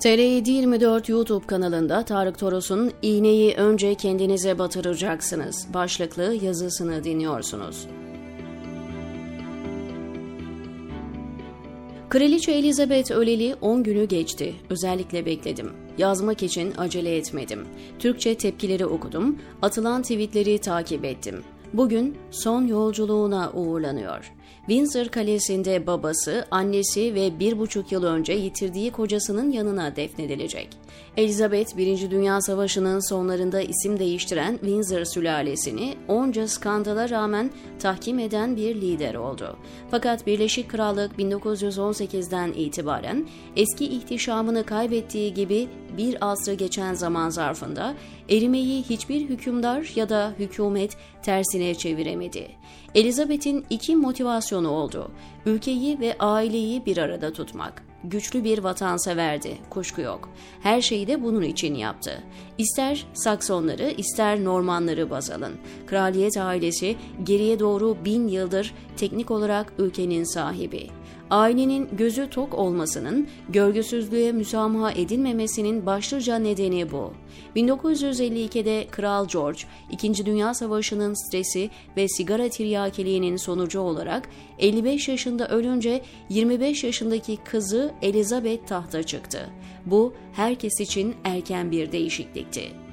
TR724 YouTube kanalında Tarık Toros'un İğneyi önce kendinize batıracaksınız başlıklı yazısını dinliyorsunuz. Kraliçe Elizabeth öleli 10 günü geçti. Özellikle bekledim. Yazmak için acele etmedim. Türkçe tepkileri okudum, atılan tweetleri takip ettim. Bugün son yolculuğuna uğurlanıyor. Windsor Kalesi'nde babası, annesi ve bir buçuk yıl önce yitirdiği kocasının yanına defnedilecek. Elizabeth, Birinci Dünya Savaşı'nın sonlarında isim değiştiren Windsor sülalesini onca skandala rağmen tahkim eden bir lider oldu. Fakat Birleşik Krallık 1918'den itibaren eski ihtişamını kaybettiği gibi bir asrı geçen zaman zarfında erimeyi hiçbir hükümdar ya da hükümet tersine çeviremedi. Elizabeth'in iki motivasyonu oldu. Ülkeyi ve aileyi bir arada tutmak. Güçlü bir vatanseverdi, kuşku yok. Her şeyi de bunun için yaptı. İster Saksonları, ister Normanları baz alın. Kraliyet ailesi geriye doğru bin yıldır teknik olarak ülkenin sahibi ailenin gözü tok olmasının, görgüsüzlüğe müsamaha edilmemesinin başlıca nedeni bu. 1952'de Kral George, İkinci Dünya Savaşı'nın stresi ve sigara tiryakiliğinin sonucu olarak 55 yaşında ölünce 25 yaşındaki kızı Elizabeth tahta çıktı. Bu herkes için erken bir değişiklikti.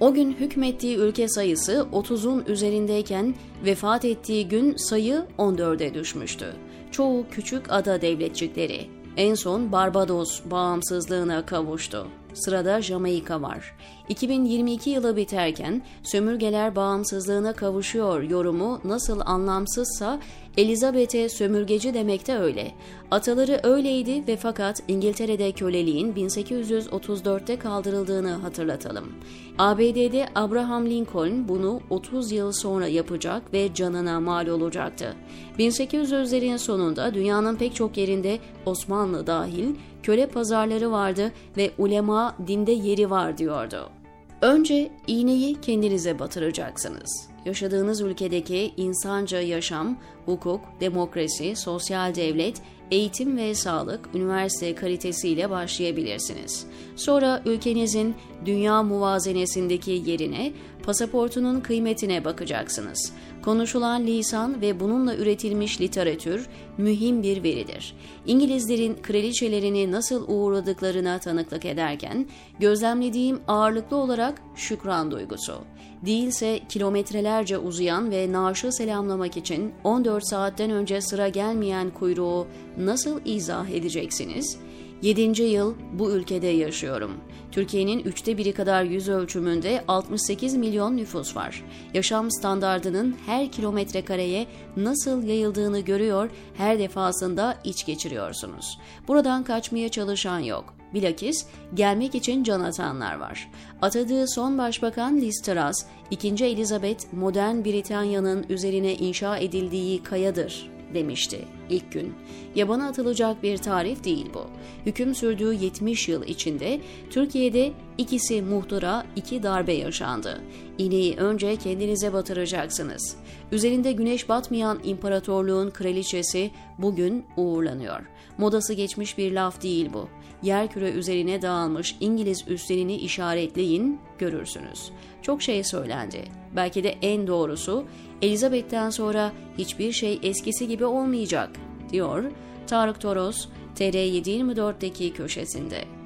O gün hükmettiği ülke sayısı 30'un üzerindeyken vefat ettiği gün sayı 14'e düşmüştü. Çoğu küçük ada devletçikleri. En son Barbados bağımsızlığına kavuştu. Sırada Jamaika var. 2022 yılı biterken sömürgeler bağımsızlığına kavuşuyor yorumu nasıl anlamsızsa Elizabeth'e sömürgeci demek de öyle. Ataları öyleydi ve fakat İngiltere'de köleliğin 1834'te kaldırıldığını hatırlatalım. ABD'de Abraham Lincoln bunu 30 yıl sonra yapacak ve canına mal olacaktı. 1800'lerin sonunda dünyanın pek çok yerinde Osmanlı dahil köle pazarları vardı ve ulema dinde yeri var diyordu. Önce iğneyi kendinize batıracaksınız. Yaşadığınız ülkedeki insanca yaşam, hukuk, demokrasi, sosyal devlet, eğitim ve sağlık, üniversite kalitesiyle başlayabilirsiniz. Sonra ülkenizin dünya muvazenesindeki yerine, pasaportunun kıymetine bakacaksınız. Konuşulan lisan ve bununla üretilmiş literatür mühim bir veridir. İngilizlerin kraliçelerini nasıl uğurladıklarına tanıklık ederken gözlemlediğim ağırlıklı olarak şükran duygusu. Değilse kilometrelerce uzayan ve naaşı selamlamak için 14 saatten önce sıra gelmeyen kuyruğu nasıl izah edeceksiniz?'' 7. yıl bu ülkede yaşıyorum. Türkiye'nin üçte biri kadar yüz ölçümünde 68 milyon nüfus var. Yaşam standardının her kilometre kareye nasıl yayıldığını görüyor, her defasında iç geçiriyorsunuz. Buradan kaçmaya çalışan yok. Bilakis gelmek için can atanlar var. Atadığı son başbakan Liz Truss, 2. Elizabeth modern Britanya'nın üzerine inşa edildiği kayadır demişti ilk gün. Yabana atılacak bir tarif değil bu. Hüküm sürdüğü 70 yıl içinde Türkiye'de ikisi muhtıra, iki darbe yaşandı. İğneyi önce kendinize batıracaksınız. Üzerinde güneş batmayan imparatorluğun kraliçesi bugün uğurlanıyor. Modası geçmiş bir laf değil bu. Yerküre üzerine dağılmış İngiliz üslerini işaretleyin, görürsünüz. Çok şey söylendi. Belki de en doğrusu Elizabeth'ten sonra hiçbir şey eskisi gibi olmayacak, diyor Tarık Toros TR724'deki köşesinde.